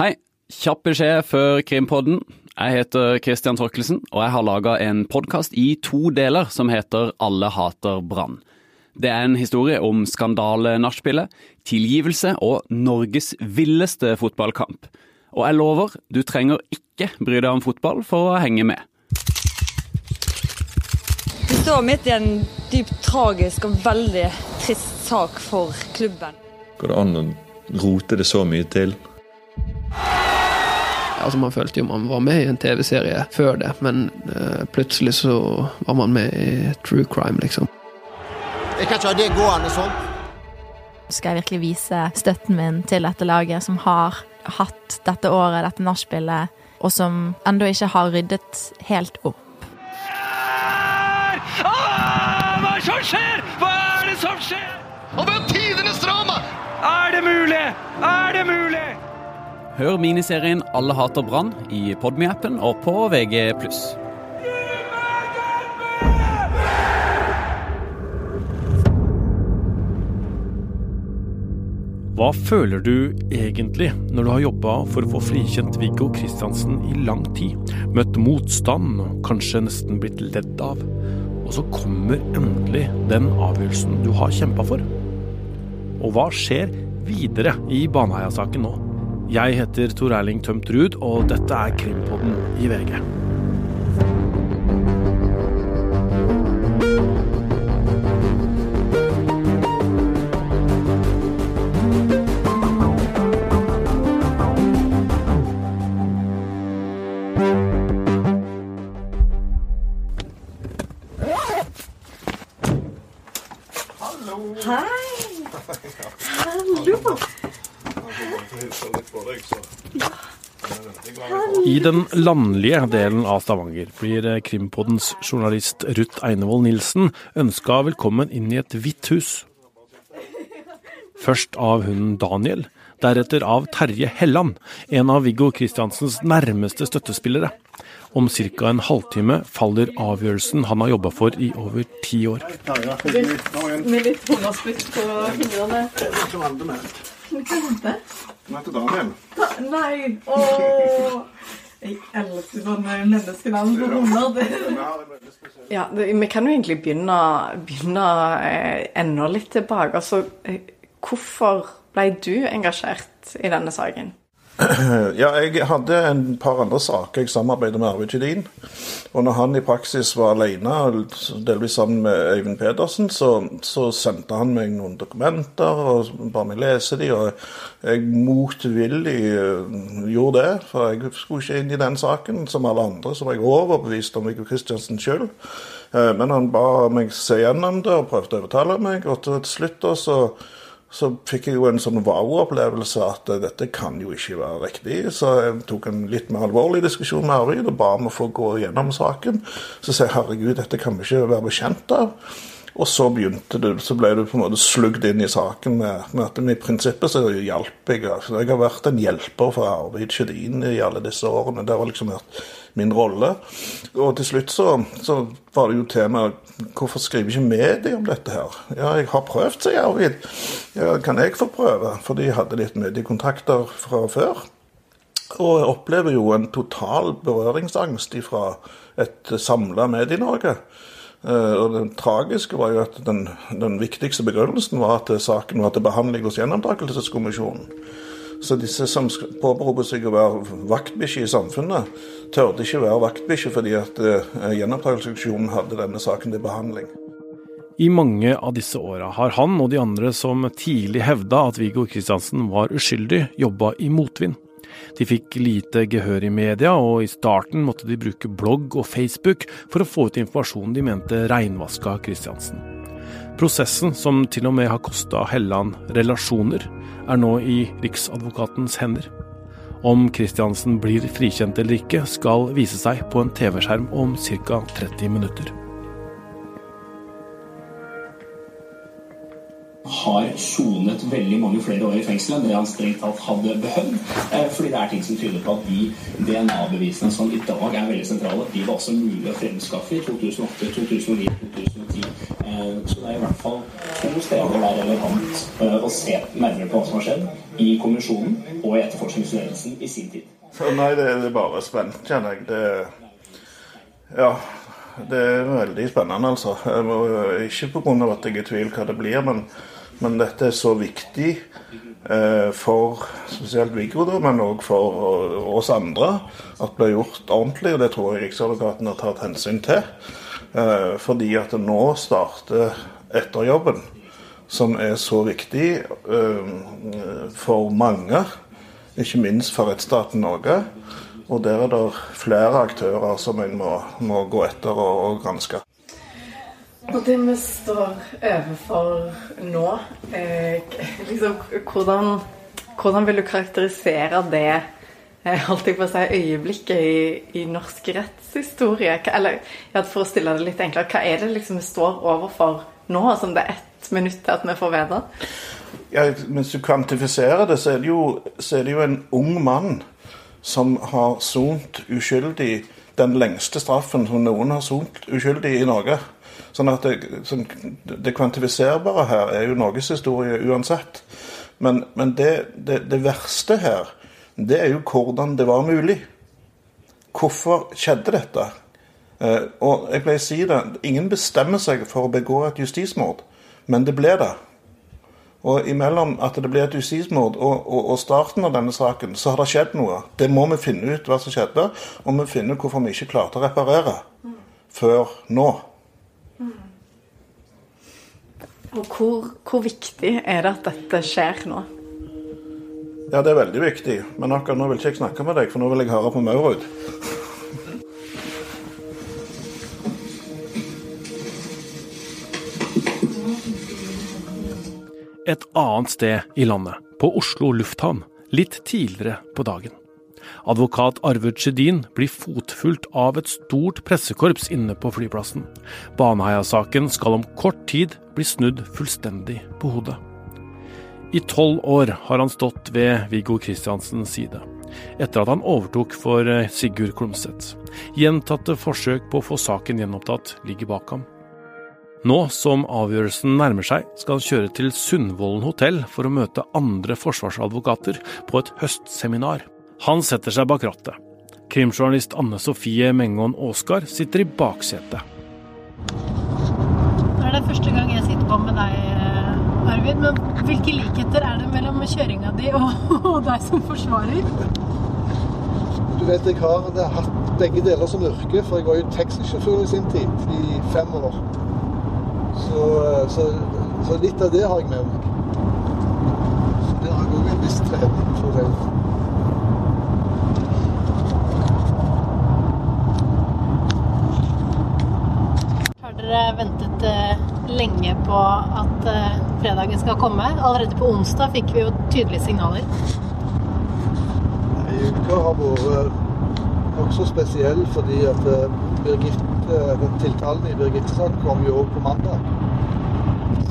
Hei. Kjapp beskjed før Krimpodden. Jeg heter Christian Torkelsen, og jeg har laga en podkast i to deler som heter Alle hater Brann. Det er en historie om skandale-nachspielet, tilgivelse og Norges villeste fotballkamp. Og jeg lover, du trenger ikke bry deg om fotball for å henge med. Vi står midt i en dypt tragisk og veldig trist sak for klubben. Går det an å rote det så mye til? Altså Man følte jo man var med i en TV-serie før det, men uh, plutselig så var man med i true crime, liksom. Jeg kan ikke ha det gående sånn. Skal jeg virkelig vise støtten min til dette laget, som har hatt dette året, dette nachspielet, og som ennå ikke har ryddet helt opp? Ah, hva er det som skjer? Hva er det som skjer? Og ved tidenes drama! Er det mulig? Er det mulig? Hør miniserien Alle hater Brann i Podme-appen og på VG+. Hva føler du egentlig når du har jobba for å få frikjent Viggo Kristiansen i lang tid? Møtt motstand og kanskje nesten blitt ledd av. Og så kommer endelig den avgjørelsen du har kjempa for. Og hva skjer videre i Baneheia-saken nå? Jeg heter Tor Erling Tømt Ruud, og dette er Krimpodden i VG. Landlige delen av Stavanger blir Krimpoddens journalist Ruth Einevold Nilsen ønska velkommen inn i et hvitt hus. Først av hunden Daniel, deretter av Terje Helland, en av Viggo Kristiansens nærmeste støttespillere. Om ca. en halvtime faller avgjørelsen han har jobba for i over ti år. Med litt hungersplitt på fingrene. Hva heter Daniel. Da, nei, åh. Elsker sånne menneskenavn på hunder. Ja, vi kan jo egentlig begynne, begynne eh, enda litt tilbake. Altså, eh, hvorfor ble du engasjert i denne saken? Ja, jeg hadde en par andre saker jeg samarbeidet med Arvid Kjedin. Og når han i praksis var alene, delvis sammen med Øyvind Pedersen, så, så sendte han meg noen dokumenter og ba meg lese de, og jeg motvillig gjorde det. For jeg skulle ikke inn i den saken. Som alle andre så var jeg overbevist om Viggo Kristiansen sjøl. Men han ba meg se gjennom det og prøvde å overtale meg, og til slutt da så så fikk jeg jo en sånn wow-opplevelse at dette kan jo ikke være riktig. Så jeg tok en litt mer alvorlig diskusjon med Arvid og ba om å få gå gjennom saken. Så sa jeg herregud, dette kan vi ikke være bekjent av. Og så begynte du, så ble du på en måte slugd inn i saken med, med at i prinsippet så hjalp jeg. Altså, jeg har vært en hjelper for Arvid Sjødin i alle disse årene. Det har liksom vært min rolle. Og til slutt så, så var det jo temaet hvorfor skriver ikke media om dette her? Ja, jeg har prøvd, sier Arvid. Ja, kan jeg få prøve? For de hadde litt mediekontakter fra før. Og jeg opplever jo en total berøringsangst fra et samla Medie-Norge. Og Det tragiske var jo at den, den, viktigste begrunnelsen var at saken var til behandling hos Gjennomtakelseskommisjonen. Så disse som påberoper seg å være vaktbikkje i samfunnet, tørde ikke være vaktbikkje fordi at Gjennomtakelseskommisjonen hadde denne saken til behandling. I mange av disse åra har han og de andre som tidlig hevda at Viggo Kristiansen var uskyldig, jobba i motvind. De fikk lite gehør i media, og i starten måtte de bruke blogg og Facebook for å få ut informasjonen de mente reinvaska Kristiansen. Prosessen, som til og med har kosta Helland relasjoner, er nå i Riksadvokatens hender. Om Kristiansen blir frikjent eller ikke, skal vise seg på en TV-skjerm om ca. 30 minutter. Har sonet veldig mange flere år i fengsel enn det han strengt tatt hadde behøvd. Fordi det er ting som tyder på at de DNA-bevisene som i dag er veldig sentrale, de var også mulig å fremskaffe i 2008, 2009, 2010. Så det er i hvert fall to steder det er relevant eh, å se nærmere på hva som har skjedd i kommisjonen og i etterforskningsledelsen i sin tid. Så nei, det er bare spent, kjenner jeg. Det, ja, det er veldig spennende, altså. Jeg må, ikke pga. at jeg er i tvil hva det blir, men, men dette er så viktig eh, for spesielt Viggo, men òg for oss andre, at det blir gjort ordentlig. Og det tror jeg Riksadvokaten har tatt hensyn til. Eh, fordi at det nå starter etterjobben, som er så viktig eh, for mange. Ikke minst for rettsstaten Norge. Og der er det flere aktører som en må, må gå etter og, og granske. Og det vi står overfor nå, eh, liksom, hvordan, hvordan, vil du karakterisere det eh, holdt jeg på å si, øyeblikket i, i norsk rettshistorie? Eller ja, for å stille det litt enklere, hva er det liksom vi står overfor nå, som det er ett minutt til at vi får vite? Ja, Hvis du kvantifiserer det, så er det jo, er det jo en ung mann som har sont uskyldig den lengste straffen som noen har sont uskyldig i Norge. Sånn at det, sånn, det kvantifiserbare her er jo Norges historie uansett. Men, men det, det, det, verste her, det er jo hvordan det var mulig. Hvorfor skjedde dette? Eh, og jeg pleier å si det, ingen bestemmer seg for å begå et justismord, men det ble det. Og imellom at det ble et justismord og, og, og, starten av denne saken, så har det skjedd noe. Det må vi finne ut hva som skjedde, og vi finner ut hvorfor vi ikke klarte å reparere før nå. Og hvor, hvor, viktig er det at dette skjer nå? Ja, det er veldig viktig. Men akkurat nå vil ikke jeg snakke med deg, for nå vil jeg høre på Maurud. et annet sted i landet, på Oslo lufthavn, litt tidligere på dagen. Advokat Arvid Sjødin blir fotfulgt av et stort pressekorps inne på flyplassen. Baneheia-saken skal om kort tid bli snudd fullstendig på hodet. I tolv år har han stått ved Viggo Kristiansens side, etter at han overtok for eh, Sigurd Klumseth. Gjentatte forsøk på å få saken gjenopptatt ligger bak ham. Nå som avgjørelsen nærmer seg, skal han kjøre til Sundvolden hotell for å møte andre forsvarsadvokater på et høstseminar. Han setter seg bak rattet. Krimjournalist Anne Sofie Mengon Aasgaard sitter i baksetet. Det er det første gang jeg sitter på med deg, eh, Arvid. Men hvilke likheter er det mellom kjøringa di og, og deg som forsvarer? Du vet, Jeg har hatt begge deler som yrke, for jeg var jo taxisjåfør i sin tid, i fem år. Så, eh, så, så, litt av det har jeg med meg. Så der har jeg òg en viss trening. for det. Ventet eh, lenge på at eh, fredagen skal komme? Allerede på onsdag fikk vi jo tydelige signaler. Nei, Uka har vært nokså spesiell fordi at Birgitte den tiltalen i Birgitte-saken kom jo òg på mandag.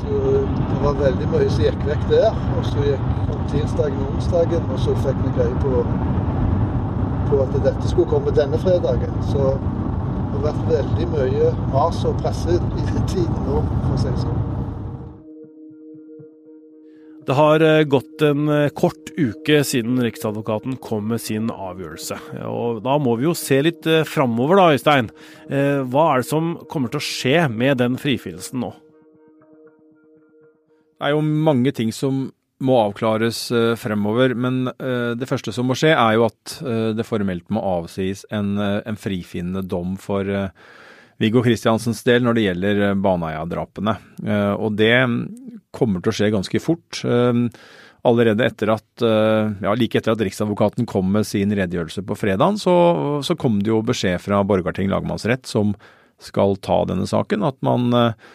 Så det var veldig mye som gikk vekk der. Og så gikk kom tirsdagen og onsdagen, og så fikk vi greie på, på, at dette skulle komme denne fredagen. Så vært veldig mye mas og presse i tiden nå, for å si det sånn. Det har eh, gått en eh, kort uke siden Riksadvokaten kom med sin avgjørelse. Og da må vi jo se litt eh, framover da, Øystein. Hva er det som kommer til å skje med den frifinnelsen nå? Det er jo mange ting som må avklares fremover, men det første som må skje, er jo at det formelt må avsies en, en frifinnende dom for Viggo Kristiansens del når det gjelder Baneheia-drapene. Og det kommer til å skje ganske fort. Allerede etter at, eh, ja, like etter at Riksadvokaten kom med sin redegjørelse på fredag, så, så, kom det jo beskjed fra Borgarting lagmannsrett, som skal ta denne saken, at man eh,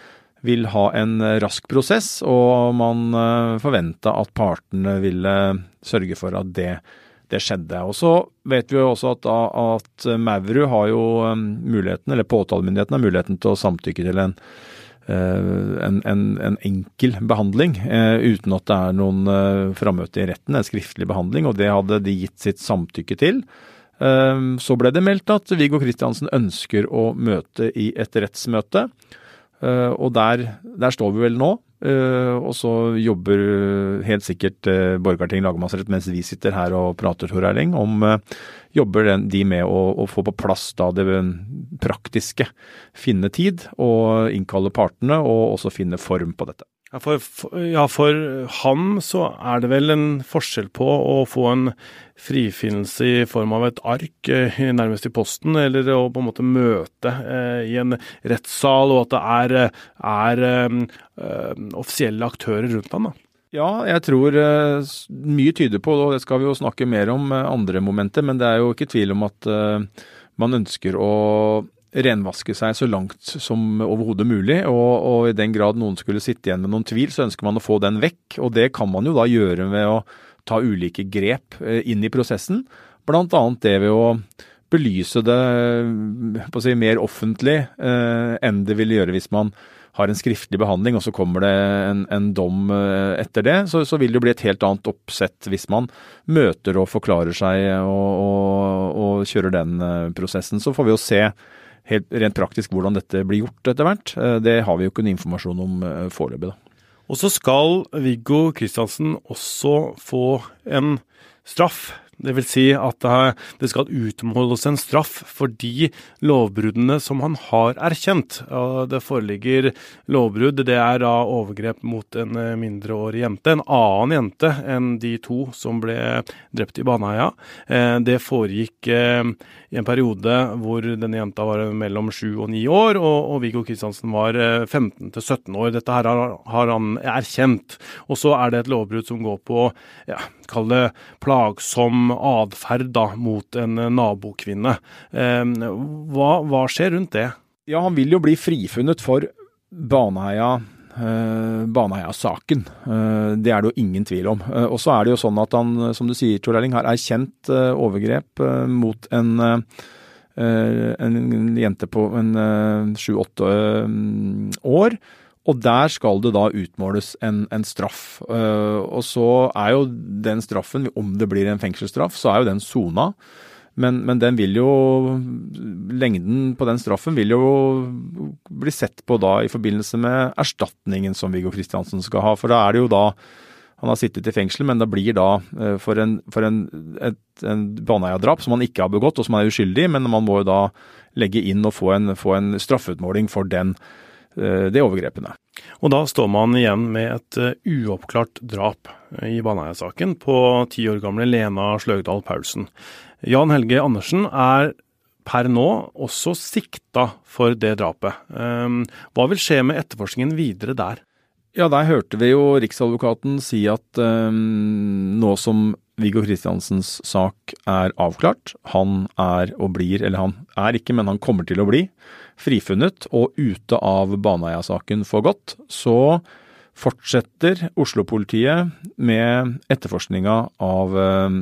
vil ha en rask prosess, og man eh, forventa at partene ville sørge for at det, det skjedde. Og Så vet vi jo også at, at Maurud har jo muligheten, eller påtalemyndigheten har muligheten til å samtykke til en Eh, en, en, en, enkel behandling, eh, uten at det er noen eh, frammøte i retten, en skriftlig behandling, og det hadde de gitt sitt samtykke til. Så ble det meldt at Viggo Kristiansen ønsker å møte i et rettsmøte. Eh, og der, der står vi vel nå. Eh, og så jobber helt sikkert Borgarting lagmannsrett mens vi sitter her og prater, Tor Erling, om jobber de med å, å, få på plass da det praktiske. Finne tid og innkalle partene, og også finne form på dette. Ja for, ja, for han så er det vel en forskjell på å få en frifinnelse i form av et ark eh, nærmest i posten, eller å på en måte møte eh, i en rettssal, og at det er, er eh, eh offisielle aktører rundt ham. da. Ja, jeg tror uh, mye tyder på, og det skal vi jo snakke mer om andre momenter, men det er jo ikke tvil om at man ønsker å renvaske seg så langt som overhodet mulig. Og, og, i den grad noen skulle sitte igjen med noen tvil, så ønsker man å få den vekk. Og det kan man jo da gjøre ved å ta ulike grep eh, inn i prosessen. Annet det ved å belyse det å si, mer offentlig eh, enn det vil gjøre hvis man har en skriftlig behandling, og så kommer det en, en dom eh, etter det, så, så, vil det bli et helt annet oppsett hvis man møter og forklarer seg og, og, og kjører den eh, prosessen. Så får vi jo se helt rent praktisk hvordan dette blir gjort etter hvert. Eh, det har vi jo ikke noe informasjon om eh, foreløpig. Og så skal Viggo Kristiansen også få en straff det vil si at det skal utmåles en straff for de lovbruddene som han har erkjent. Det foreligger lovbrudd. Det er da overgrep mot en eh, mindreårig jente. En annen jente enn de to som ble drept i Baneheia. Eh, det foregikk eh, i en periode hvor denne jenta var mellom sju og ni år, og Viggo Kristiansen var 15 til 17 år. Dette her har han erkjent. Og så er det et lovbrudd som går på ja, kall det plagsom atferd mot en nabokvinne. Ehm, hva, hva, skjer rundt det? Ja, Han vil jo bli frifunnet for Baneheia. Uh, Baneheia-saken. Uh, det er det jo ingen tvil om. Og så er det jo sånn at han, som du sier, Tor Erling, har erkjent overgrep mot en, en jente på en sju-åtte år. Og der skal det da utmåles en, en straff. Uh, og så er jo den straffen, om det blir en fengselsstraff, så er jo den sona. Men, men, den vil jo Lengden på den straffen vil jo bli sett på da i forbindelse med erstatningen som Viggo Kristiansen skal ha. For da er det jo da Han har sittet i fengsel, men det blir da uh, for en, for en, et, en Baneheia-drap som han ikke har begått, og som han er uskyldig, men man må jo da legge inn og få en, få en straffeutmåling for den Eh, de overgrepene. Og da står man igjen med et eh, uoppklart drap eh, i Baneheia-saken på ti år gamle Lena Sløgdal Paulsen. Jan Helge Andersen er per nå også sikta for det drapet. Hva vil skje med etterforskningen videre der? Ja, der hørte vi jo Riksadvokaten si at um, nå som Viggo Kristiansens sak er avklart, han er og blir, eller han er ikke, men han kommer til å bli, frifunnet og ute av Baneheia-saken for godt, så fortsetter Oslo-politiet med etterforskninga av, eh,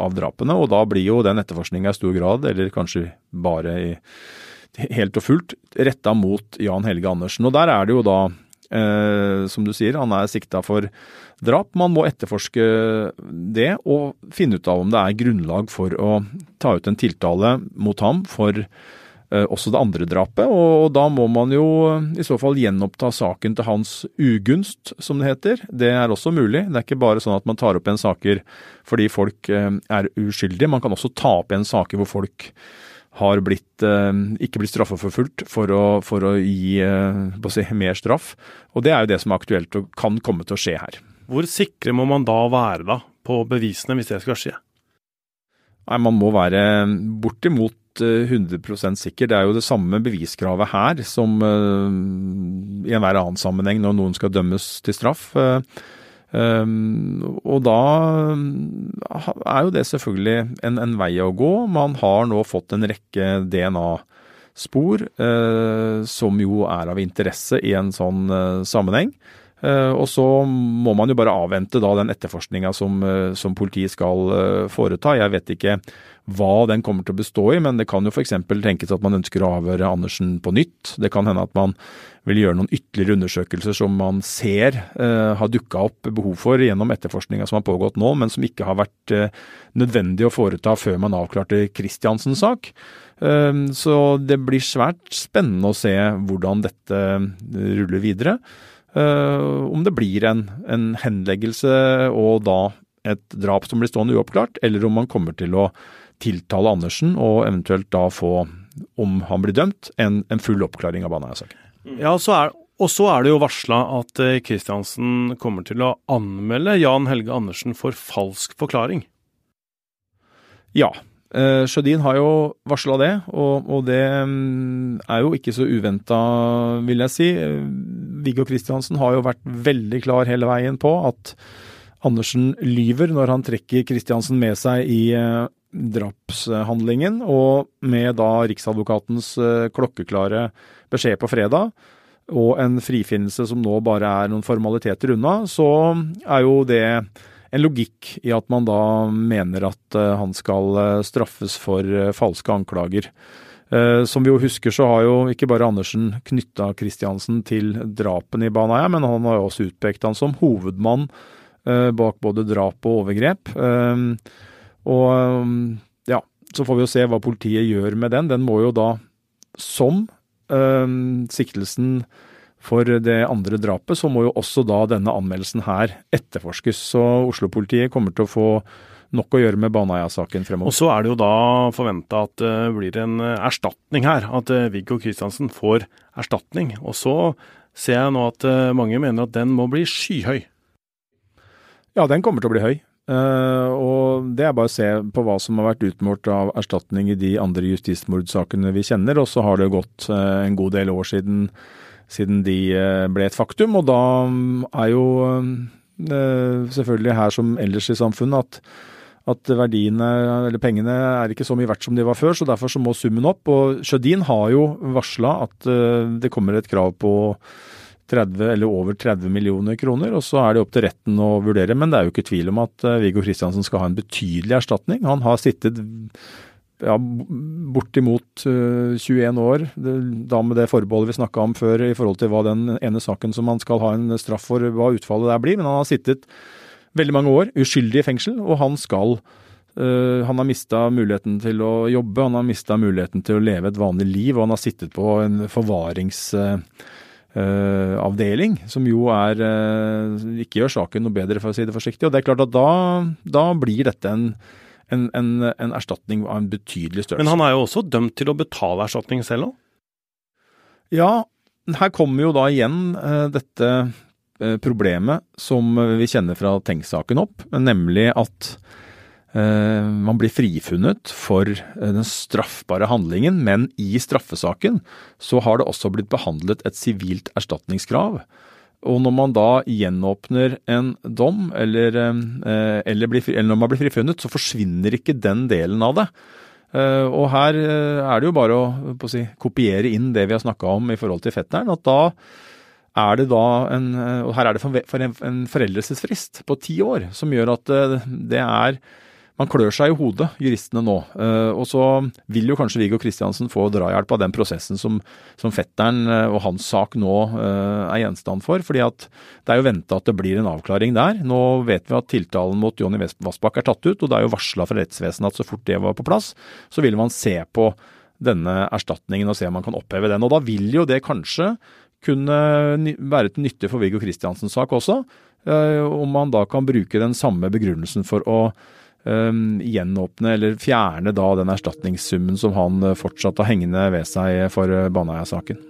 av, drapene. Og da blir jo den etterforskninga i stor grad, eller kanskje bare i, helt og fullt, retta mot Jan Helge Andersen. Og der er det jo da, eh, som du sier, han er sikta for drap. Man må etterforske det og finne ut av om det er grunnlag for å ta ut en tiltale mot ham for Eh, også det andre drapet, og da må man jo i så fall gjenoppta saken til hans ugunst, som det heter. Det er også mulig. Det er ikke bare sånn at man tar opp igjen saker fordi folk eh, er uskyldige. Man kan også ta opp igjen saker hvor folk har blitt, eh, ikke blitt straffeforfulgt for å, for å gi si, mer straff. Og det er jo det som er aktuelt og kan komme til å skje her. Hvor sikre må man da være da på bevisene hvis det skal skje? Nei, Man må være bortimot 100 eh, sikker. Det er jo det samme beviskravet her som i enhver annen sammenheng når noen skal dømmes til straff. Uh, um, og da er jo det selvfølgelig en, en, vei å gå. Man har nå fått en rekke DNA-spor uh, som jo er av interesse i en sånn sammenheng. Eh, og så må man jo bare avvente da den etterforskninga som, eh, som politiet skal eh, foreta. Jeg vet ikke hva den kommer til å bestå i, men det kan jo f.eks. tenkes at man ønsker å avhøre Andersen på nytt. Det kan hende at man vil gjøre noen ytterligere undersøkelser som man ser eh, har dukka opp behov for gjennom etterforskninga som har pågått nå, men som ikke har vært eh, nødvendig å foreta før man avklarte Kristiansens sak. Eh, så det blir svært spennende å se hvordan dette ruller videre. Om det blir en, en henleggelse og da et drap som blir stående uoppklart, eller om man kommer til å tiltale Andersen og eventuelt da få, om han blir dømt, en, en full oppklaring av Baneheia-saken. Ja, så er, og så er det jo varsla at Kristiansen kommer til å anmelde Jan Helge Andersen for falsk forklaring. Ja. Eh, Sjødin har jo varsla det, og, og, det mm, er jo ikke så uventa, vil jeg si. Viggo Kristiansen har jo vært veldig klar hele veien på at Andersen lyver når han trekker Kristiansen med seg i eh, drapshandlingen, og med da Riksadvokatens eh, klokkeklare beskjed på fredag, og en frifinnelse som nå bare er noen formaliteter unna, så er jo det en logikk i at man da mener at eh, han skal straffes for falske anklager. Som vi jo husker, så har jo ikke bare Andersen knytta Kristiansen til drapene i Baneheia, men han har jo også utpekt han som hovedmann bak både drap og overgrep. Og ja, så får vi jo se hva politiet gjør med den. Den må jo da, som siktelsen for det andre drapet, så må jo også da denne anmeldelsen her etterforskes. Så Oslo-politiet kommer til å få nok å gjøre med Baneheia-saken fremover. Og så er det jo da forventa at det blir en erstatning her. At eh, Viggo Kristiansen får erstatning. Og så ser jeg nå at eh, mange mener at den må bli skyhøy. Ja, den kommer til å bli høy. Uh, og Det er bare å se på hva som har vært utmålt av erstatning i de andre justismordsakene vi kjenner. Og så har det gått uh, en god del år siden, siden de uh, ble et faktum. Og da um, er jo selvfølgelig her som ellers i samfunnet at, at verdiene, eller pengene, er ikke så mye verdt som de var før. Så derfor så må summen opp. Og Sjødin har jo varsla at det kommer et krav på 30 eller over 30 millioner kroner, og så er det opp til retten å vurdere. Men det er jo ikke tvil om at eh, Viggo Kristiansen skal ha en betydelig erstatning. Han har sittet ja, bortimot 21 eh, år, da med det forbeholdet vi snakka om før i forhold til hva den ene saken som han skal ha en straff for, hva utfallet der blir. Men han har sittet veldig mange år uskyldig i fengsel, og han skal Uh, han har mista muligheten til å jobbe, han har mista muligheten til å leve et vanlig liv, og han har sittet på en forvarings... Uh, Uh, avdeling, som jo er uh, ikke gjør saken noe bedre, for å si det forsiktig. Og det er klart at da, da blir dette en, en, en, en, erstatning av en betydelig størrelse. Men han er jo også dømt til å betale erstatning selv òg? Ja, her kommer jo da igjen uh, dette problemet som vi kjenner fra Tenk-saken opp, nemlig at Eh, man blir frifunnet for eh, den straffbare handlingen, men i straffesaken så har det også blitt behandlet et sivilt erstatningskrav. Og når man da gjenåpner en dom, eller, eh, eller, blir, eller, når man blir frifunnet, så forsvinner ikke den delen av det. Og her er det jo bare å, å si, kopiere inn det vi har snakka om i forhold til fetteren. At da er det da en Og her er det for en, foreldelsesfrist på ti år, som gjør at det er man klør seg i hodet, juristene nå. Eh, og så vil jo kanskje Viggo Kristiansen få drahjelp av den prosessen som, som fetteren eh, og hans sak nå eh, er gjenstand for. fordi at det er jo venta at det blir en avklaring der. Nå vet vi at tiltalen mot Jonny Vassbakk er tatt ut, og det er jo varsla fra rettsvesenet at så fort det var på plass, så ville man se på denne erstatningen og se om man kan oppheve den. Og da vil jo det kanskje kunne være til nytte for Viggo Kristiansens sak også, om man da kan bruke den samme begrunnelsen for å um, gjenåpne eller fjerne da den erstatningssummen som han eh, fortsatt har hengende ved seg for eh, Baneheia-saken.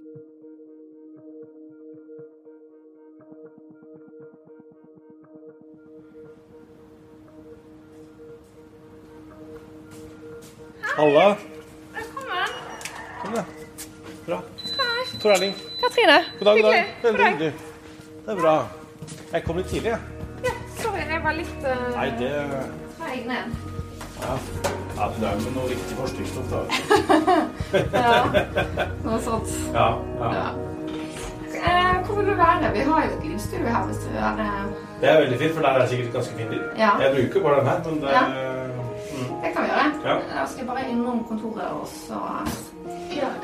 Halla. Velkommen. Kom da. Bra. Tor Erling. Katrine. God dag, god dag. Veldig hyggelig. Det er bra. Jeg kom litt tidlig, jeg. Ja, sorry, jeg var litt uh, Nei, det treig ned. Ja. ja det er med noe riktig forskningsstoff, da. ja. Noe sånt. Ja. ja. ja. Eh, hvor vil du være? Vi har jo et lydstue her hvis du vil være Det er veldig fint, for der er det sikkert ganske fin lyd. Ja. Jeg bruker bare den her, men det Ja. mm. Det kan vi gjøre. Ja. Da skal jeg bare innom kontoret, og så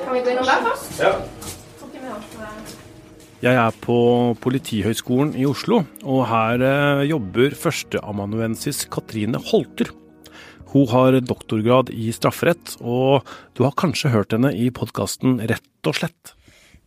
Kan vi gå innom der først? Ja. Jeg er på Politihøgskolen i Oslo, og her eh, jobber førsteamanuensis Katrine Holter. Hun har doktorgrad i strafferett, og du har kanskje hørt henne i podkasten Rett og slett.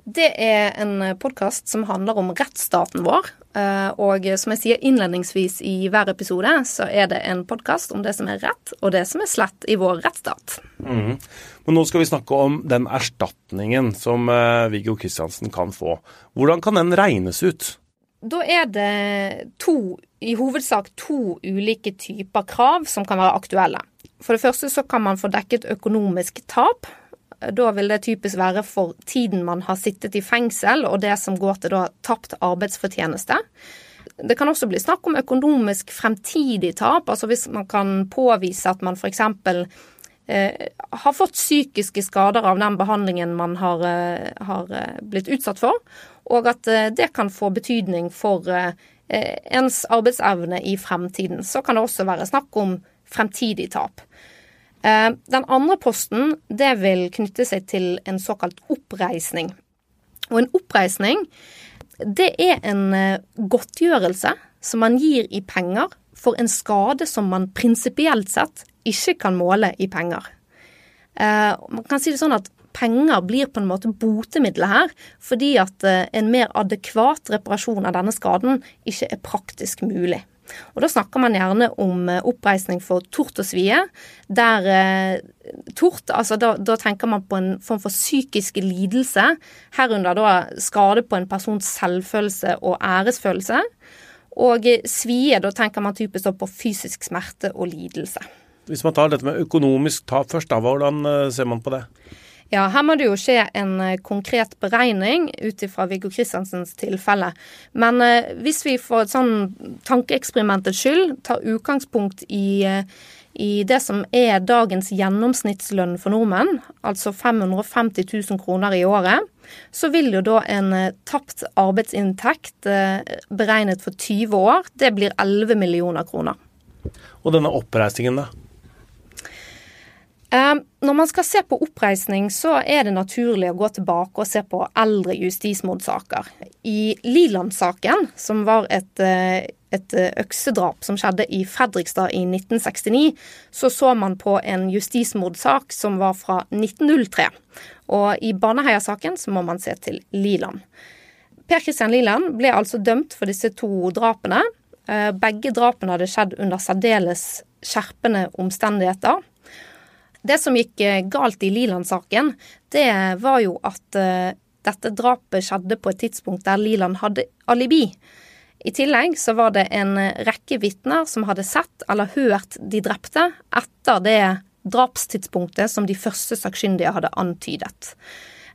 Det er en podkast som handler om rettsstaten vår. Eh, Og som jeg sier innledningsvis i hver episode, så er det en podkast om det som er rett, og det som er slett i vår rettsstat. Mm. Men nå skal vi snakke om den erstatningen som eh, Viggo Kristiansen kan få. Hvordan kan den regnes ut? Da er det to, i hovedsak to ulike typer krav som kan være aktuelle. For det første så kan man få dekket økonomisk tap. Da vil det typisk være for tiden man har sittet i fengsel, og det som går til da tapt arbeidsfortjeneste. Det kan også bli snakk om økonomisk fremtidig tap, altså hvis man kan påvise at man f.eks. Eh, har fått psykiske skader av den behandlingen man har, eh, har eh, blitt utsatt for, og at eh, det kan få betydning for eh, ens arbeidsevne i fremtiden. Så kan det også være snakk om fremtidig tap. Eh, Den andre posten det vil knytte seg til en såkalt oppreisning. Og en oppreisning det er en eh, godtgjørelse som man gir i penger for en skade som man prinsipielt sett ikke kan måle i penger. Eh, Man kan si det sånn at penger blir på en måte botemiddelet her, fordi at en mer adekvat reparasjon av denne skaden ikke er praktisk mulig. Og Da snakker man gjerne om eh, oppreisning for tort og svie. Der eh, tort, altså da, da tenker man på en form for psykisk lidelse, herunder da skade på en persons selvfølelse og æresfølelse. Og eh, svie, da tenker man typisk på fysisk smerte og lidelse. Hvis man tar dette med økonomisk tap først, da, hvordan eh, ser man på det? Ja, her må det jo skje en eh, konkret beregning ut ifra Viggo Kristiansens tilfelle. Men eh, hvis vi for et sånn tankeeksperimentets skyld tar utgangspunkt i, eh, i det som er dagens gjennomsnittslønn for nordmenn, altså 550 000 kroner i året, så vil jo da en eh, tapt arbeidsinntekt beregnet for 20 år, det blir 11 millioner kroner. Og denne oppreisningen, da? Eh, Når man skal se på oppreisning, så er det naturlig å gå tilbake og se på eldre justismordsaker. I Liland-saken, som var et, eh, et eh, øksedrap som skjedde i Fredrikstad i 1969, så så man på en justismordsak som var fra 1903. Og i Baneheia-saken så må man se til Liland. Per Christian Liland ble altså dømt for disse to drapene. Eh, Begge drapene hadde skjedd under særdeles skjerpende omstendigheter. Det som gikk eh, galt i Liland-saken, det var jo at eh, dette drapet skjedde på et tidspunkt der Liland hadde alibi. I tillegg så var det en rekke vitner som hadde sett eller hørt de drepte etter det drapstidspunktet som de første sakkyndige hadde antydet.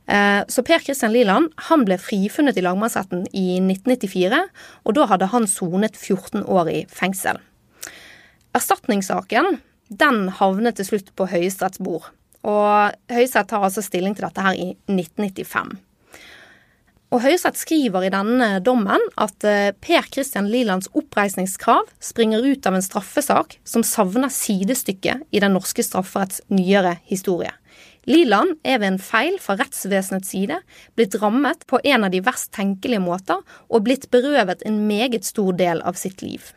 Eh, Så Per Christian Liland han ble frifunnet i lagmannsretten i 1994, og da hadde han sonet 14 år i fengsel. Erstatningssaken den havnet til slutt på Høyesteretts bord. Og Høyesterett tar altså stilling til dette her i 1995. Og Høyesterett skriver i denne dommen at eh, Per Christian Lilands oppreisningskrav springer ut av en straffesak som savner sidestykke i den norske strafferetts nyere historie. Liland er ved en feil fra rettsvesenets side blitt rammet på en av de verst tenkelige måter og blitt berøvet en meget stor del av sitt liv.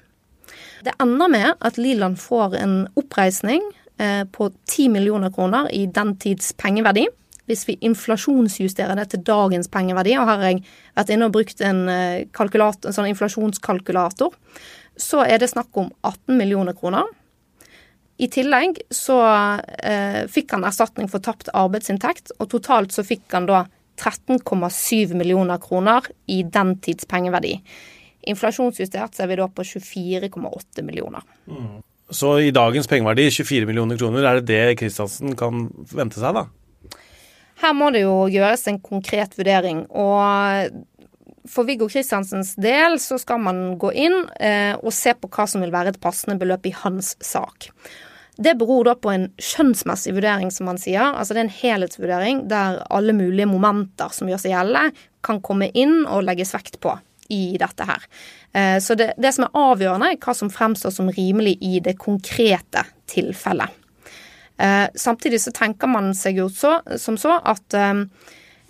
Det ender med at Liland får en oppreisning eh, på 10 millioner kroner i den tids pengeverdi. Hvis vi inflasjonsjusterer det til dagens pengeverdi, og her har jeg vært inne og brukt en, eh, en sånn inflasjonskalkulator, så er det snakk om 18 millioner kroner. I tillegg så eh, fikk han erstatning for tapt arbeidsinntekt, og totalt så fikk han da 13,7 millioner kroner i den tids pengeverdi. Inflasjonsjustert så er vi da på 24,8 millioner. Så i dagens pengeverdi, 24 millioner kroner, er det det Kristiansen kan vente seg, da? Her må det jo gjøres en konkret vurdering. Og for Viggo Kristiansens del så skal man gå inn eh, og se på hva som vil være et passende beløp i hans sak. Det beror da på en skjønnsmessig vurdering, som man sier. Altså det er en helhetsvurdering der alle mulige momenter som gjør seg gjeldende, kan komme inn og legges vekt på i dette her. Eh, så det, det som er avgjørende, er hva som fremstår som rimelig i det konkrete tilfellet. Eh, samtidig så tenker man seg jo så, som så at eh,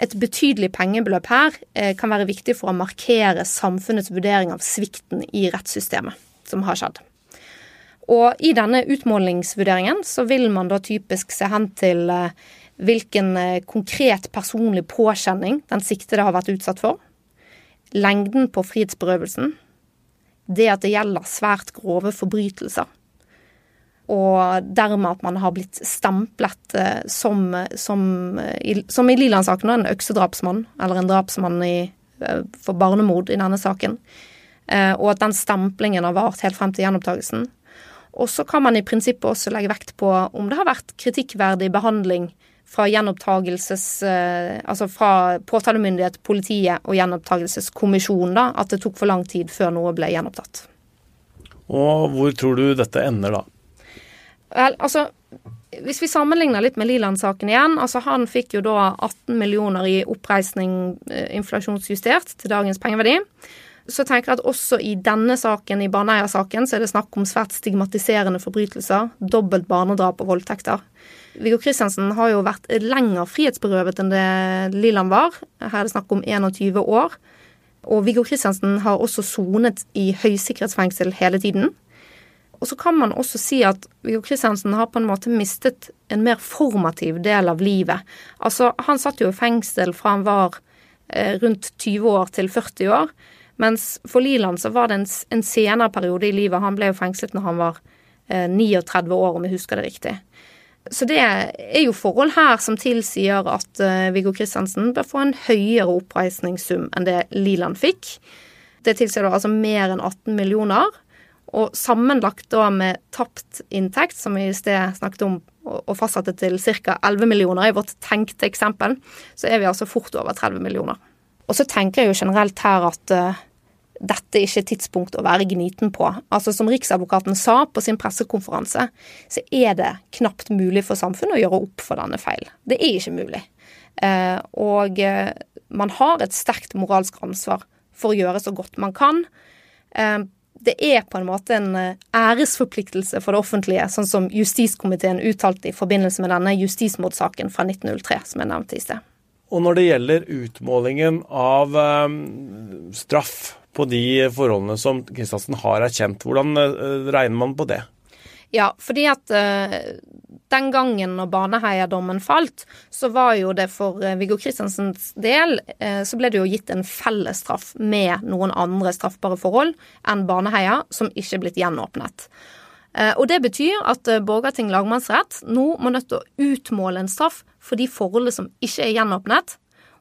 et betydelig pengebeløp her kan være viktig for å markere samfunnets vurdering av svikten i rettssystemet som har skjedd. Og i denne utmålingsvurderingen så vil man da typisk se hen til hvilken konkret personlig påkjenning den siktede har vært utsatt for. Lengden på frihetsberøvelsen. Det at det gjelder svært grove forbrytelser. Og dermed at man har blitt stemplet eh, som, som, som i Liland-saken, en øksedrapsmann, eller en drapsmann i, for barnemord i denne saken. Og at den stemplingen har vart helt frem til gjenopptakelsen. Og så kan man i prinsippet også legge vekt på om det har vært kritikkverdig behandling fra gjenopptagelses... Eh, altså fra påtalemyndighet, politiet og gjenopptagelseskommisjonen, da, at det tok for lang tid før noe ble gjenopptatt. Og hvor tror du dette ender, da? Vel, altså hvis vi sammenligner litt med Liland-saken igjen, altså han fikk jo da 18 millioner i oppreisning eh, inflasjonsjustert til dagens pengeverdi så tenker jeg at også i denne saken, i Baneheia-saken, så er det snakk om svært stigmatiserende forbrytelser. Dobbelt barnedrap og voldtekter. Viggo Kristiansen har jo vært lenger frihetsberøvet enn det Lilland var. Her er det snakk om 21 år. Og Viggo Kristiansen har også sonet i høysikkerhetsfengsel hele tiden. Og så kan man også si at Viggo Kristiansen har på en måte mistet en mer formativ del av livet. Altså, han satt jo i fengsel fra han var eh, rundt 20 år til 40 år. Mens for Liland så var det en, en senere periode i livet. Han ble jo fengslet når han var eh, 39 år, om jeg husker det riktig. Så det er jo forhold her som tilsier at eh, Viggo Kristiansen bør få en høyere oppreisningssum enn det Liland fikk. Det tilsier da altså mer enn 18 millioner. Og sammenlagt da med tapt inntekt, som vi i sted snakket om og fastsatte til ca. 11 millioner i vårt tenkte eksempel, så er vi altså fort over 30 millioner. Og så tenker jeg jo generelt her at dette er ikke tidspunkt å være gniten på. Altså Som Riksadvokaten sa på sin pressekonferanse, så er det knapt mulig for samfunnet å gjøre opp for denne feil. Det er ikke mulig. Eh, og eh, man har et sterkt moralsk ansvar for å gjøre så godt man kan. Eh, det er på en måte en æresforpliktelse for det offentlige, sånn som justiskomiteen uttalte i forbindelse med denne justismordsaken fra 1903, som jeg nevnte i sted. Og når det gjelder utmålingen av straff på de forholdene som Kristiansen har erkjent. Hvordan eh, regner man på det? Ja, fordi at uh, den gangen når Baneheia-dommen falt, så var jo det for uh, Viggo Kristiansens del så ble det jo gitt en fellesstraff med noen andre straffbare forhold enn Baneheia, som ikke er blitt gjenåpnet. Og Det betyr at Borgarting lagmannsrett nå må nødt til å utmåle en straff for de forholdene som ikke er gjenåpnet,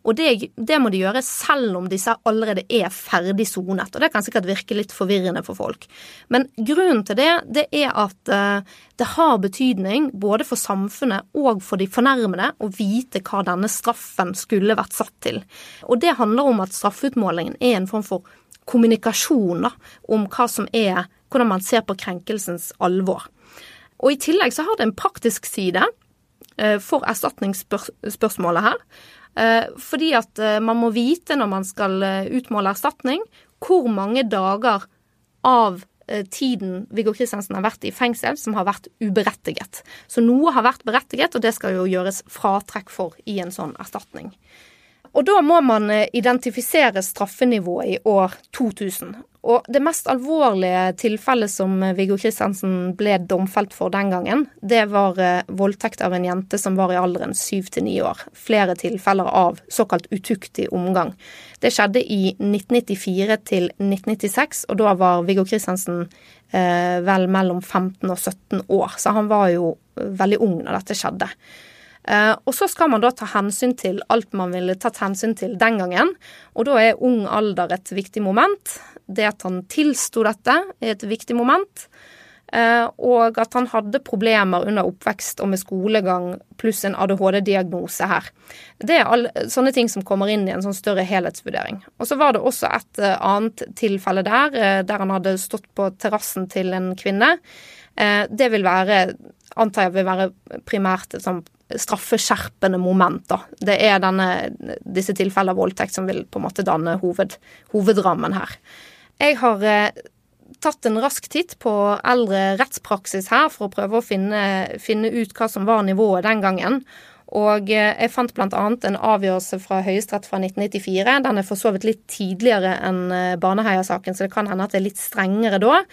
og det, det, må de gjøre selv om disse allerede er ferdig sonet. Og det kan sikkert virke litt forvirrende for folk. Men grunnen til det, det er at uh, det har betydning både for samfunnet og for de fornærmede å vite hva denne straffen skulle vært satt til. Og det handler om at straffeutmålingen er en form for kommunikasjon da, om hva som er hvordan man ser på krenkelsens alvor. Og i tillegg så har det en praktisk side eh, for erstatningsspørsmålet her. Eh, fordi at eh, man må vite når man skal eh, utmåle erstatning, hvor mange dager av tiden Viggo Kristiansen har vært i fengsel som har vært uberettiget. Så noe har vært berettiget, og det skal jo gjøres fratrekk for i en sånn erstatning. Og da må man identifisere straffenivået i år 2000. Og det mest alvorlige tilfellet som Viggo Kristiansen ble domfelt for den gangen, det var eh, voldtekt av en jente som var i alderen syv til ni år. Flere tilfeller av såkalt utuktig omgang. Det skjedde i 1994 til 1996, og da var Viggo Kristiansen eh, vel mellom 15 og 17 år. Så han var jo veldig ung når dette skjedde. Eh, og så skal man da ta hensyn til alt man ville tatt hensyn til den gangen. Og da er ung alder et viktig moment. Det at han tilsto dette, er et viktig moment. Eh, og at han hadde problemer under oppvekst og med skolegang, pluss en ADHD-diagnose her. Det er alle, sånne ting som kommer inn i en sånn større helhetsvurdering. Og så var det også et eh, annet tilfelle der, der han hadde stått på terrassen til en kvinne. Det vil være antar jeg vil være primært et sånn straffeskjerpende moment. da. Det er denne, disse tilfellene av voldtekt som vil på en måte danne hoved, hovedrammen her. Jeg har eh, tatt en rask titt på eldre rettspraksis her for å prøve å finne, finne ut hva som var nivået den gangen. Og eh, jeg fant bl.a. en avgjørelse fra Høyesterett fra 1994. Den er for så vidt litt tidligere enn eh, Baneheia-saken, så det kan hende at det er litt strengere da.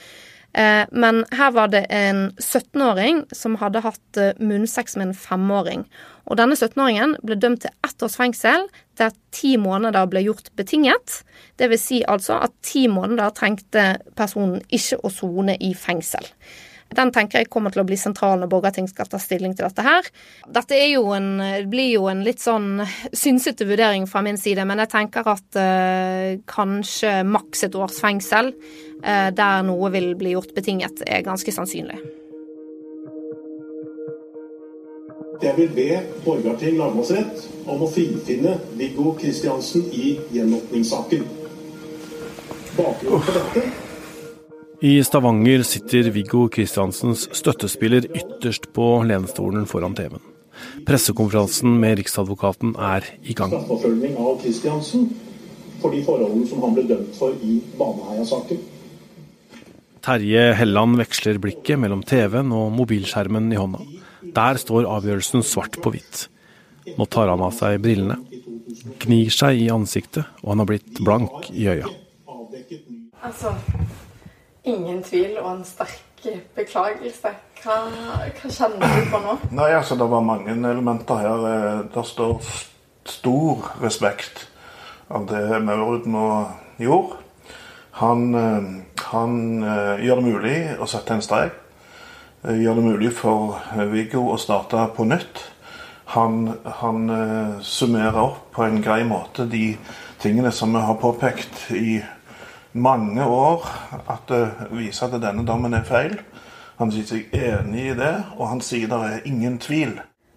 Eh, men her var det en 17-åring som hadde hatt eh, munnsex med en femåring. Og denne 17-åringen ble dømt til ett års fengsel, der ti måneder ble gjort betinget. Det vil si altså at ti måneder trengte personen ikke å sone i fengsel. Den tenker jeg kommer til å bli sentral når Borgarting skal ta stilling til dette her. Dette jo en, blir jo en litt sånn synsete vurdering fra min side, men jeg tenker at eh, kanskje maks et års fengsel eh, der noe vil bli gjort betinget, er ganske sannsynlig. Jeg vil be Borgarting lagmannsrett om å frifinne Viggo Kristiansen i gjenåpningssaken. Bakgrunnen for dette i Stavanger sitter Viggo Kristiansens støttespiller ytterst på lenestolen foran TV-en. Pressekonferansen med Riksadvokaten er i gang. Straffeforfølging av Kristiansen for de forholdene som han ble dømt for i Baneheia-saken. Terje Helland veksler blikket mellom TV-en og mobilskjermen i hånda. Der står avgjørelsen svart på hvitt. Nå tar han av seg brillene, gnir seg i ansiktet, og han har blitt blank i øya. Altså, ingen tvil og en sterk beklagelse. Hva, hva kjenner du på nå? Nei, altså Det var mange elementer her. Eh, det står stor respekt av det Maurud nå gjorde. Han, eh, han, eh, gjør det mulig å sette en strek. Gjør det mulig for Viggo å starte på nytt. Han, han summerer opp på en grei måte de tingene som vi har påpekt i mange år at det viser at denne dommen er feil. Han sier seg enig i det, og han sier det er ingen tvil.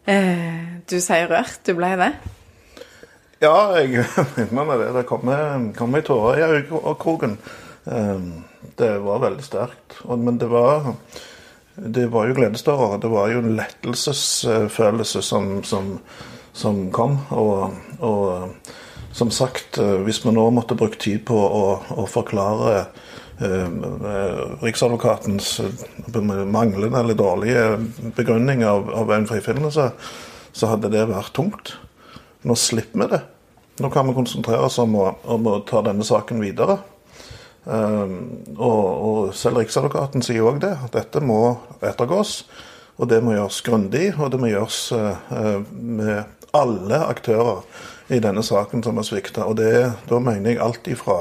Eh, du sier rørt. Du ble det? Ja, jeg mener det. Det kommer kom ei tåre i øyekroken. Eh, det var veldig sterkt. Men det var, det var jo gledestårer. Det var jo en lettelsesfølelse som, som, som kom. og, og som sagt, eh, hvis vi nå måtte brukt tid på å, å forklare eh, Riksadvokatens eh, manglende eller dårlige begrunning av, av en frifinnelse, så hadde det vært tungt. Nå slipper vi det. Nå kan vi konsentrere oss om å, om å ta denne saken videre. Um, og, og, selv Riksadvokaten sier òg det, at dette må ettergås. Og det må gjøres grundig, og det må gjøres uh, med alle aktører i denne saken som har svikta. Og det, da mener jeg alt ifra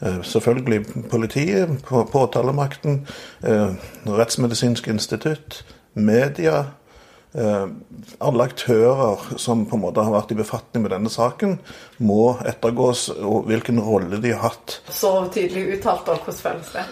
eh, selvfølgelig politiet, på, påtalemakten, eh, Rettsmedisinsk institutt, media. Eh, alle aktører som på en måte har vært i befatning med denne saken, må ettergås og hvilken rolle de har hatt. Så tydelig uttalt, og hvordan føles det?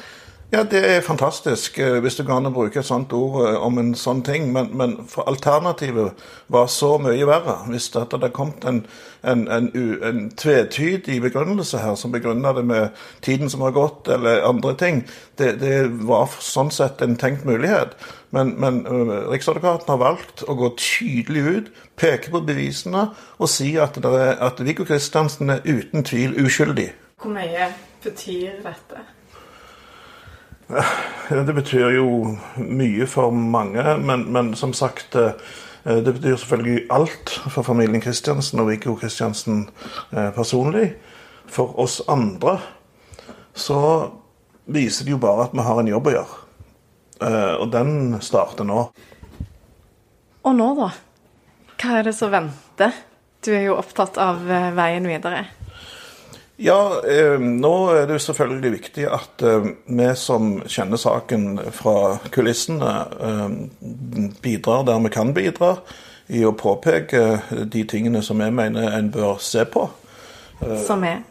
Ja, det er fantastisk, eh, hvis du kan bruke et sånt ord eh, om en sånn ting. Men, men for alternativet var så mye verre. Hvis det hadde kommet en, en, en, en tvetydig begrunnelse her, som begrunna det med tiden som har gått, eller andre ting, det, det var sånn sett en tenkt mulighet. Men, men uh, Riksadvokaten har valgt å gå tydelig ut, peke på bevisene og si at, er, at Viggo Kristiansen er uten tvil uskyldig. Hvor mye betyr dette? Det betyr jo mye for mange, men, men som sagt eh, Det betyr selvfølgelig alt for familien Kristiansen og Viggo Kristiansen eh, personlig. For oss andre så viser det jo bare at vi har en jobb å gjøre. Eh, og den starter nå. Og nå, da? Hva er det som venter? Du er jo opptatt av veien videre. Ja, eh, nå er det jo selvfølgelig viktig at eh, vi som kjenner saken fra kulissene, eh, bidrar der vi kan bidra i å påpeke de tingene som jeg mener en bør se på. Eh, som er?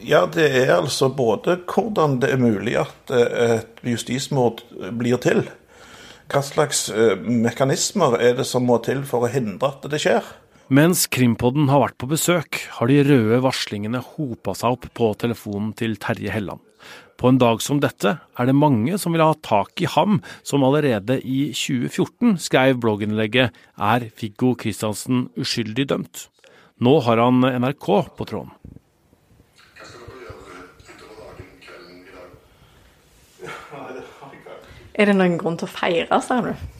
Ja, det er altså både hvordan det er mulig at eh, et justismord blir til. Hva slags eh, mekanismer er det som må til for å hindre at det skjer? Mens Krimpodden har vært på besøk, har de røde varslingene hopa seg opp på telefonen til Terje Helland. På en dag som dette er det mange som vil ha tak i ham, som allerede i 2014 skrev blogginnlegget 'Er Viggo Kristiansen uskyldig dømt?' Nå har han NRK på tråden. Er det noen grunn til å feire, ser du?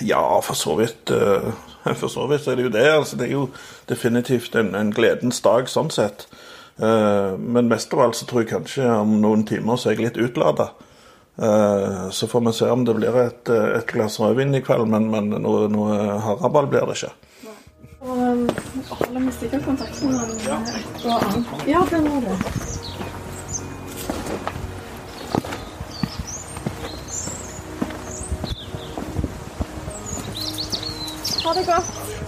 Ja, for så vidt. eh, For så vidt er det jo det. Altså, det er jo definitivt en, en gledens dag sånn sett. Eh, Men mest av alt så tror jeg kanskje om noen timer så er jeg litt utlada. Så får vi se om det blir et, et glass rødvin i kveld, men, men noe, noe haraball blir det ikke. Og holde med sikkert kontakten? annet. Ja, det må det. Ha det godt.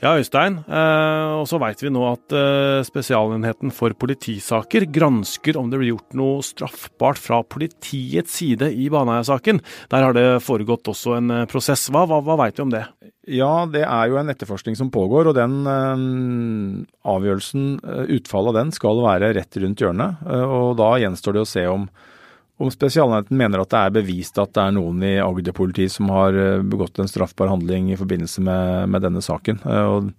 Ja, Øystein. Eh, og så veit vi nå at eh, Spesialenheten for politisaker gransker om det blir gjort noe straffbart fra politiets side i Baneheia-saken. Der har det foregått også en eh, prosess. Hva, hva, hva veit vi om det? Ja, det er jo en etterforskning som pågår, og den eh, avgjørelsen, eh, utfallet av den, skal være rett rundt hjørnet. Og da gjenstår det å se om, om Spesialenheten mener at det er bevist at det er noen i Agder-politiet som har eh, begått en straffbar handling i forbindelse med, med denne saken. Eh, og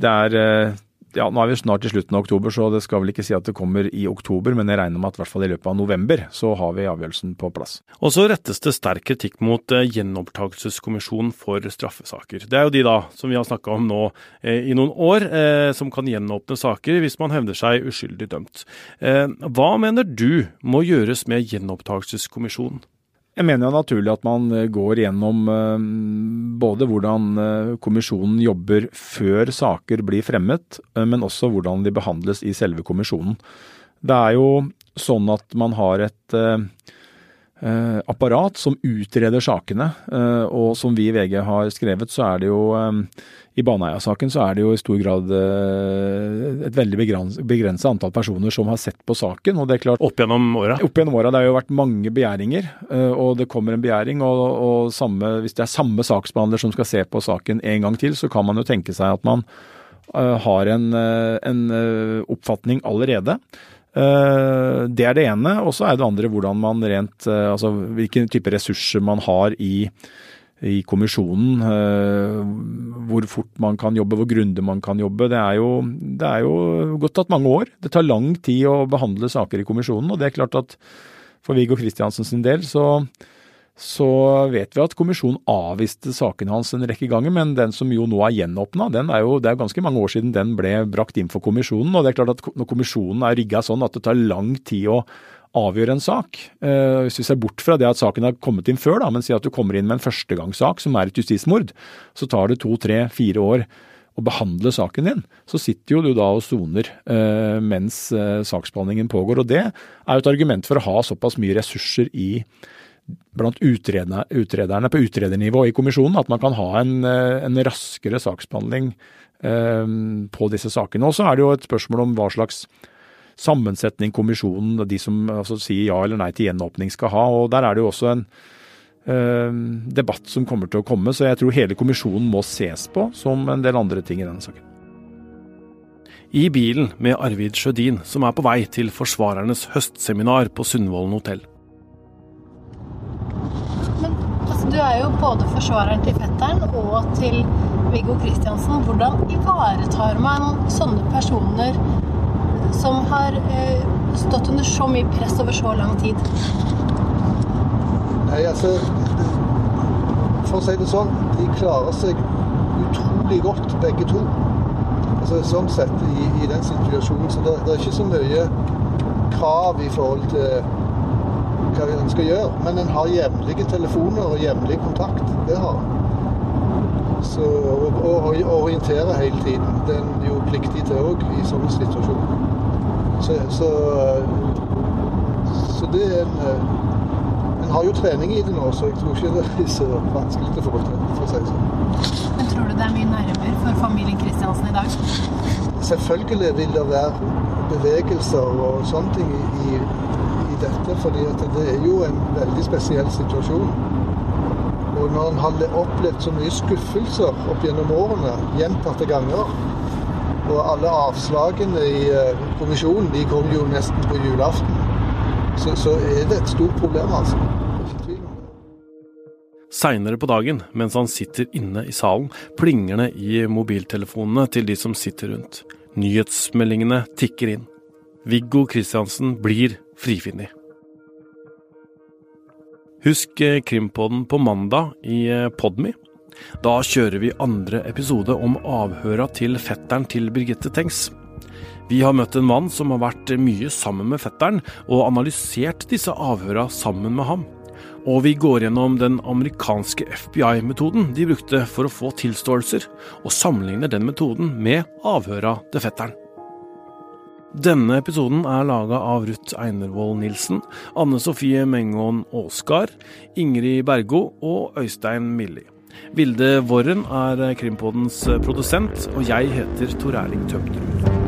det er eh, ja, Nå er vi snart i slutten av oktober, så det skal vel ikke si at det kommer i oktober, men jeg regner med at i hvert fall i løpet av november så har vi avgjørelsen på plass. Og så rettes det sterk kritikk mot eh, Gjenopptakelseskommisjonen for straffesaker. Det er jo de da, som vi har snakka om nå eh, i noen år, eh, som kan gjenåpne saker hvis man hevder seg uskyldig dømt. Eh, hva mener du må gjøres med Gjenopptakelseskommisjonen? Jeg mener er naturlig at man eh, går gjennom eh, både hvordan eh, kommisjonen jobber før saker blir fremmet, men også hvordan de behandles i selve kommisjonen. Det er jo sånn at man har et apparat som utreder sakene, eh, og som vi i VG har skrevet, så er det jo eh, i Baneheia-saken så er det jo i stor grad eh, et veldig begrensa antall personer som har sett på saken. og det er klart... Opp gjennom åra? Opp gjennom åra. Det har jo vært mange begjæringer, eh, og det kommer en begjæring. Og, og samme, hvis det er samme saksbehandler som skal se på saken en gang til, så kan man jo tenke seg at man eh, har en, eh, en eh, oppfatning allerede. Eh, Det er det ene. Og så er det andre hvordan man rent eh, Altså hvilke type ressurser man har i, i kommisjonen. eh, Hvor fort man kan jobbe, hvor grundig man kan jobbe. Det er, jo, det er jo godt tatt mange år. Det tar lang tid å behandle saker i kommisjonen. Og det er klart at for Viggo Kristiansen sin del så så vet vi at kommisjonen avviste sakene hans en rekke ganger, men den som jo nå er gjenåpna, det er jo ganske mange år siden den ble brakt inn for kommisjonen. og det er klart at Når kommisjonen er rigga sånn at det tar lang tid å avgjøre en sak, eh, hvis vi ser bort fra det at saken har kommet inn før, da, men si at du kommer inn med en førstegangssak som er et justismord, så tar det to, tre, fire år å behandle saken din, så sitter jo du da og soner eh, mens eh, saksbehandlingen pågår. og Det er jo et argument for å ha såpass mye ressurser i blant utrederne, på utredernivå i kommisjonen, at man kan ha en, eh, en raskere saksbehandling eh, på disse sakene. Og så er det jo et spørsmål om hva slags sammensetning kommisjonen, de som altså, sier ja eller nei til gjenåpning, skal ha. og Der er det jo også en eh, debatt som kommer til å komme, så jeg tror hele kommisjonen må ses på, som en del andre ting i denne saken. I bilen med Arvid Sjødin, som er på vei til Forsvarernes høstseminar på Sundvolden hotell. Er jo både forsvareren til fetteren og til Viggo Kristiansen. Hvordan ivaretar man sånne personer som har eh, stått under så mye press over så lang tid? Nei, altså For å si det sånn, de klarer seg utrolig godt, begge to. Altså Sånn sett, i, i den situasjonen. Så det, det er ikke så mye krav i forhold til hva en skal gjøre. Men en har jevnlige telefoner og jevnlig kontakt. Det har en. Så, og, og, og orientere hele tiden. Det er en jo pliktig til òg i sånne situasjoner. Så, så, så det er en En har jo trening i det nå, så jeg tror ikke det er så vanskelig å få til, for å si det sånn. Men tror du det er mye nerver for familien Kristiansen i dag? Selvfølgelig vil det være bevegelser og sånne ting i dette, fordi at det er jo en veldig spesiell situasjon. Og når en har opplevd så mye skuffelser opp gjennom årene, gjentatte ganger, Og alle avslagene i eh, kommisjonen de kom jo nesten på julaften. Så, så er det et stort problem, altså. Seinere på dagen, mens han sitter inne i salen, plinger det i mobiltelefonene til de som sitter rundt. Nyhetsmeldingene tikker inn. Viggo Kristiansen blir frifunnet. Husk eh, Krimpodden på mandag i eh, Podme. Da kjører vi andre episode om avhøra til fetteren til Birgitte Tengs. Vi har møtt en mann som har vært mye sammen med fetteren, og analysert disse avhøra sammen med ham. Og vi går gjennom den amerikanske FBI-metoden de brukte for å få tilståelser, og sammenligner den metoden med avhøra til fetteren. Denne episoden er laga av Ruth Einervoll Nilsen, Anne Sofie Mengon Aasgard, Ingrid Bergo og Øystein Milli. Vilde Worren er Krimpodens produsent, og jeg heter Tor Erling Tømterud.